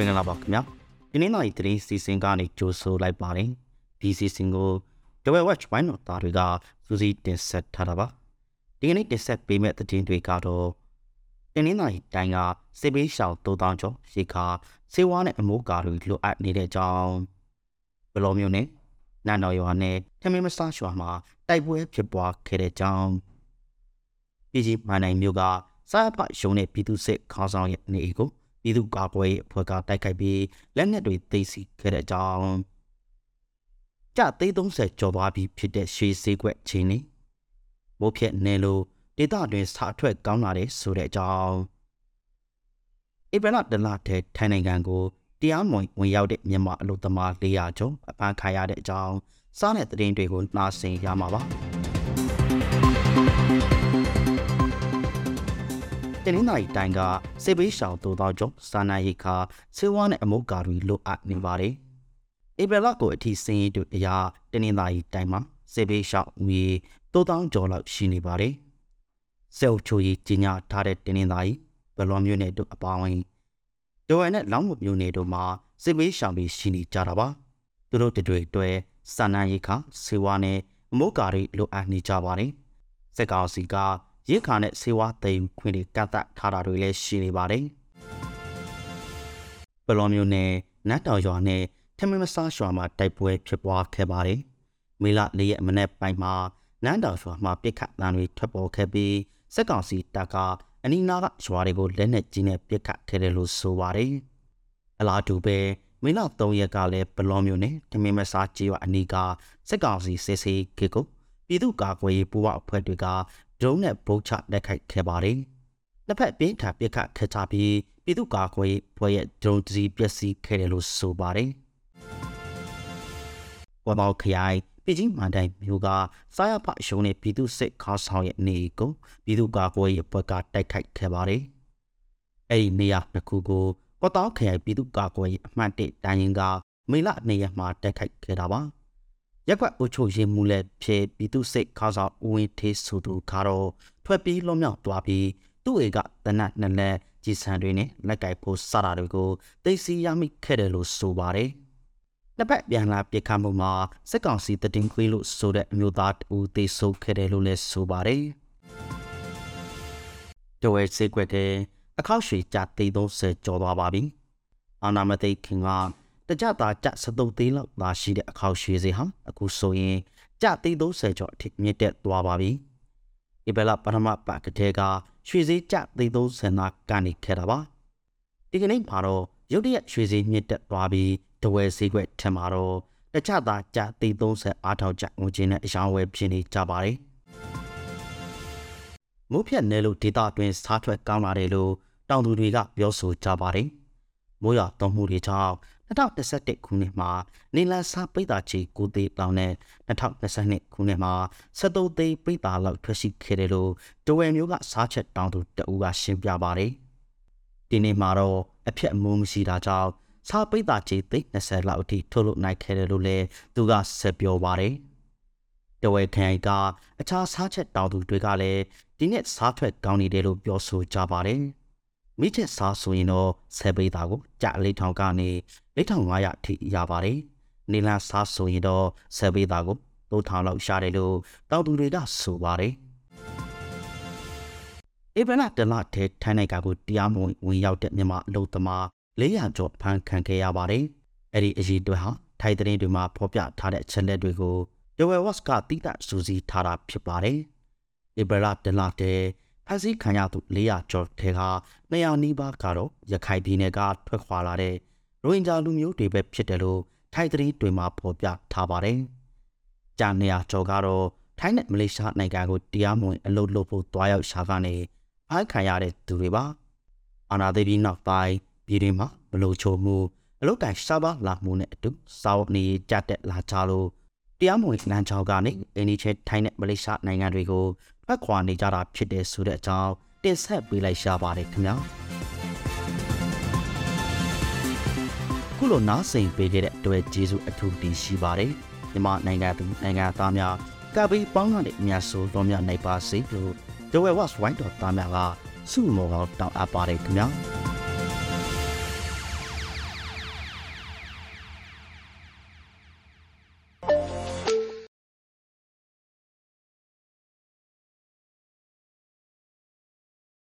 င်္ဂလာပါခင်ဗျာဒီနေ့နိုင်သတင်းစီစဉ်ကနေကြိုဆိုလိုက်ပါတယ်ဒီစီစဉ်ကို The Watch ဝိုင်းတော်သားတွေကစူးစီးတင်ဆက်ထားတာပါဒီကနေ့တင်ဆက်ပေးမယ့်သတင်းတွေကတော့ဒီနေ့နိုင်တိုင်းကစေဘေးရှောင်တိုးတောင်းကျော်ရေခါစေဝါနဲ့အမိုးကာတွေလိုအပ်နေတဲ့အကြောင်းဘလောမျိုးနဲ့နန်တော်ရွာနဲ့ထမင်းမဆားရွာမှာတိုက်ပွဲဖြစ်ပွားခဲ့တဲ့အကြောင်းပြည်ကြီးမနိုင်မျိုးကစားဖရုံနဲ့ပြည်သူစစ်ခေါင်းဆောင်ရဲ့နေအိမ်ကို ပြည်သူ့ကာကွယ်ရေးအဖွဲ့ကတိုက်ခိုက်ပြီးလက်နက်တွေသိမ်းဆည်းခဲ့တဲ့အကြောင်းကြသိန်း30ကျော်သွားပြီဖြစ်တဲ့ရွှေစည်းကွက်ချင်းနေမိုးဖြက်နေလို့ဒေသတွင်စာအထွက်ကောင်းလာတဲ့ဆိုတဲ့အကြောင်းဧပြီလတလထဲထိုင်းနိုင်ငံကိုတရားမဝင်ဝင်ရောက်တဲ့မြန်မာအလို့သမား400ကျော်အပန်းခံရတဲ့အကြောင်းစားတဲ့သတင်းတွေကိုနှာစင်ရမှာပါ တနင်္လာရီတိုင်းကစေဘေးရှောင်တိုးသောကြောင့်စာနာရိခါဆေးဝါးနဲ့အမုတ်ကာတွေလိုအပ်နေပါတယ်။ဧပြီလကိုအထိစင်းရည်တို့အရာတနင်္လာရီတိုင်းမှာစေဘေးရှောင်ဦးရေတိုးသောကျော်လောက်ရှိနေပါတယ်။ဆဲလ်ချိုရီကြီးညာထားတဲ့တနင်္လာရီဘလော်မျိုးနယ်တို့အပါအဝင်ဒိုဝဲနဲ့လောင်းမမျိုးနယ်တို့မှာစေဘေးရှောင်ပြီးရှိနေကြတာပါ။သူတို့တွေတွေ့စာနာရိခါဆေးဝါးနဲ့အမုတ်ကာတွေလိုအပ်နေကြပါတယ်။စက်ကောင်စီက ရစ်ခါနဲ့ဆေးဝါးသိမ်းခွင့်တွေကတ်သက်ထားတာတွေလည်းရှိနေပါတယ်။ပလော်မျိုးနဲ့နတ်တော်ရွာနဲ့ထမင်းမဆားရွာမှာတိုက်ပွဲဖြစ်ပွားခဲ့ပါတယ်။မေလ၄ရက်မနေ့ပိုင်းမှာနန်းတော်ရွာမှာပြစ်ခတ်တမ်းတွေထွက်ပေါ်ခဲ့ပြီးစက်ကောင်စီတပ်ကအနီးနားကရွာတွေကိုလက်နက်ကြီးနဲ့ပစ်ခတ်ခဲ့တယ်လို့ဆိုပါတယ်။အလားတူပဲမေလ3ရက်ကလည်းဘလော်မျိုးနဲ့ထမင်းမဆားကြီးရွာအနီးကစက်ကောင်စီစစ်စေးခေကို ပြည်သူ့ကာကွယ်ရေးပူးပေါင်းအဖွဲ့တွေကဒရုန်းနဲ့ဗုတ်ချလက်ခိုက်ခဲ့ပါတယ်။နှစ်ဖက်ပြင်းထန်ပစ်ခတ်ခတ်ချပြီးပြည်သူ့ကာကွယ်ရေးဖွဲ့ရဲ့ဒရုန်းကြီးပျက်စီးခဲ့တယ်လို့ဆိုပါတယ်။ဝမ်မောက်ခရိုင်ပြည်ကြီးမန်တိုင်မျိုးကစားရဖရှုံးတဲ့ပြည်သူစစ်ခါဆောင်ရဲ့နေကိုပြည်သူ့ကာကွယ်ရေးဖွဲ့ကတိုက်ခိုက်ခဲ့ပါတယ်။အဲ့ဒီနေရာတစ်ခုကိုကော့တောင်းခရိုင်ပြည်သူ့ကာကွယ်ရေးအမှတ်၁တိုင်းရင်ကမေလ၂ရက်မှာတိုက်ခိုက်ခဲ့တာပါ။ ရက်ကွက်အုပ်ချုပ်ရေးမှူးလည်းဖြစ်ပြည်သူစိတ်ခါဆောင်ဦးဝင်းထေးဆိုသူကတော့ထွက်ပြေးလွတ်မြောက်သွားပြီးသူ့အိကတနတ်နှစ်လက်ကြီးစံတွေနဲ့လက်ကင်ဖို့စတာတွေကိုသိသိရမိခဲ့တယ်လို့ဆိုပါတယ်။နှစ်ပတ်ပြန်လာပြစ်ခတ်မှုမှာစက်ကောင်စီတည်င်းခွေးလို့ဆိုတဲ့အမျိုးသားတူသိဆိုးခဲ့တယ်လို့လည်းဆိုပါတယ်။တဝဲစိတ်ကွက်တဲ့အခောက်ရွှေကြသိသုံးဆယ်ကျော်သွားပါပြီ။အာနာမသိခင်က တကြတာကြ73သိန်းလောက်သာရှိတဲ့အခောက်ရွှေစီဟာအခုဆိုရင်ကြသိန်း30ကျော်အထိမြင့်တက်သွားပါပြီ။ဒီဘလပထမပတ်ကတဲ့ကရွှေစည်းကြသိန်း30နာကနေခဲ့တာပါ။ဒီကနေ့မှာတော့ရုတ်တရက်ရွှေစည်းမြင့်တက်သွားပြီးတဝဲစည်းကွက်ထင်မှာတော့တကြတာကြသိန်း30အားထောက်ကြငွေချင်းနဲ့အယောင်းဝယ်ဖြစ်နေကြပါတယ်။မိုးဖြတ်နယ်လို့ဒေတာတွင်စားထွက်ကောင်းလာတယ်လို့တောင်သူတွေကပြောဆိုကြပါတယ်။ မိုးရွာသွန်းမှုတွေကြောင့်2021ခုနှစ်မှာနေလန်စာပိတ်တာချီ9သိန်းလောက်နဲ့2022ခုနှစ်မှာ73သိန်းပိတ်တာလောက်ထွက်ရှိခဲ့တယ်လို့တဝယ်မျိုးကစားချက်တောင်းသူတအူးကရှင်းပြပါတယ်။ဒီနေ့မှာတော့အဖြစ်အမိုးမရှိတာကြောင့်စာပိတ်တာချီသိန်း20လောက်အထိထုတ်လုပ်နိုင်ခဲ့တယ်လို့လည်းသူကဆက်ပြောပါတယ်။တဝယ်ခိုင်ကအခြားစားချက်တောင်းသူတွေကလည်းဒီနေ့စားထွက်ကောင်းနေတယ်လို့ပြောဆိုကြပါတယ်။ မိချက်စားဆိုရင်တော့ဆယ်ပိသားကိုကြာလေးထောင်ကနေ4500ထိရပါတယ်။နေလန်းစားဆိုရင်တော့ဆယ်ပိသားကို3000လောက်ရှာတယ်လို့တောင်သူတွေကဆိုပါတယ်။ဧပြီလတလထဲထိုင်းနိုင်ငံကိုတရားမဝင်ဝင်ရောက်တဲ့မြန်မာအလုပ်သမား400ကျော်ဖမ်းခံခဲ့ရပါတယ်။အဲ့ဒီအရေးတွေဟာထိုင်းသတင်းတွေမှာဖော်ပြထားတဲ့အချက်လက်တွေကို The West ကတိကျစူးစီးထားတာဖြစ်ပါတယ်။ဧပြီလတလထဲ ဖမ်းဆီးခံရသူ400ကျော်ထဲက200နီးပါးကတော့ရခိုင်ပြည်နယ်ကထွက်ခွာလာတဲ့ရိုဟင်ဂျာလူမျိုးတွေပဲဖြစ်တယ်လို့ထိုင်းသတင်းတွေမှာဖော်ပြထားပါတယ်။ကြာ200ကျော်ကတော့ထိုင်းနဲ့မလေးရှားနိုင်ငံကိုတရားမဝင်အလုပ်လုပ်ဖို့တွားရောက်ရှာကနေဖမ်းခံရတဲ့သူတွေပါ။အာနာသိပြီးနောက်ပိုင်းပြည်တွင်းမှာမလို့ချိုမှုအလုတ်တိုင်ရှားပါလာမှုနဲ့အတူစာဝတ်နေကြတဲ့လာချလို့တရားမဝင်လမ်းကြောင်းကနေအင်းဒီချဲထိုင်းနဲ့မလေးရှားနိုင်ငံတွေကို ဖက်ခွာနေကြတာဖြစ်တယ်ဆိုတဲ့အကြောင်းတင်ဆက်ပေးလိုက်ရှာပါတယ်ခင်ဗျာခုလိုနားဆင်ပေးခဲ့တဲ့အတွက်ကျေးဇူးအထူးတင်ရှိပါတယ်မြန်မာနိုင်ငံသူနိုင်ငံသားများကပိပေါင်းကနေအများဆိုတော်များနိုင်ပါစေလို့ဒဝဲဝတ်ဝိုင်းတော်သားများကစုမောကောင်းတောင်းအပ်ပါတယ်ခင်ဗျာ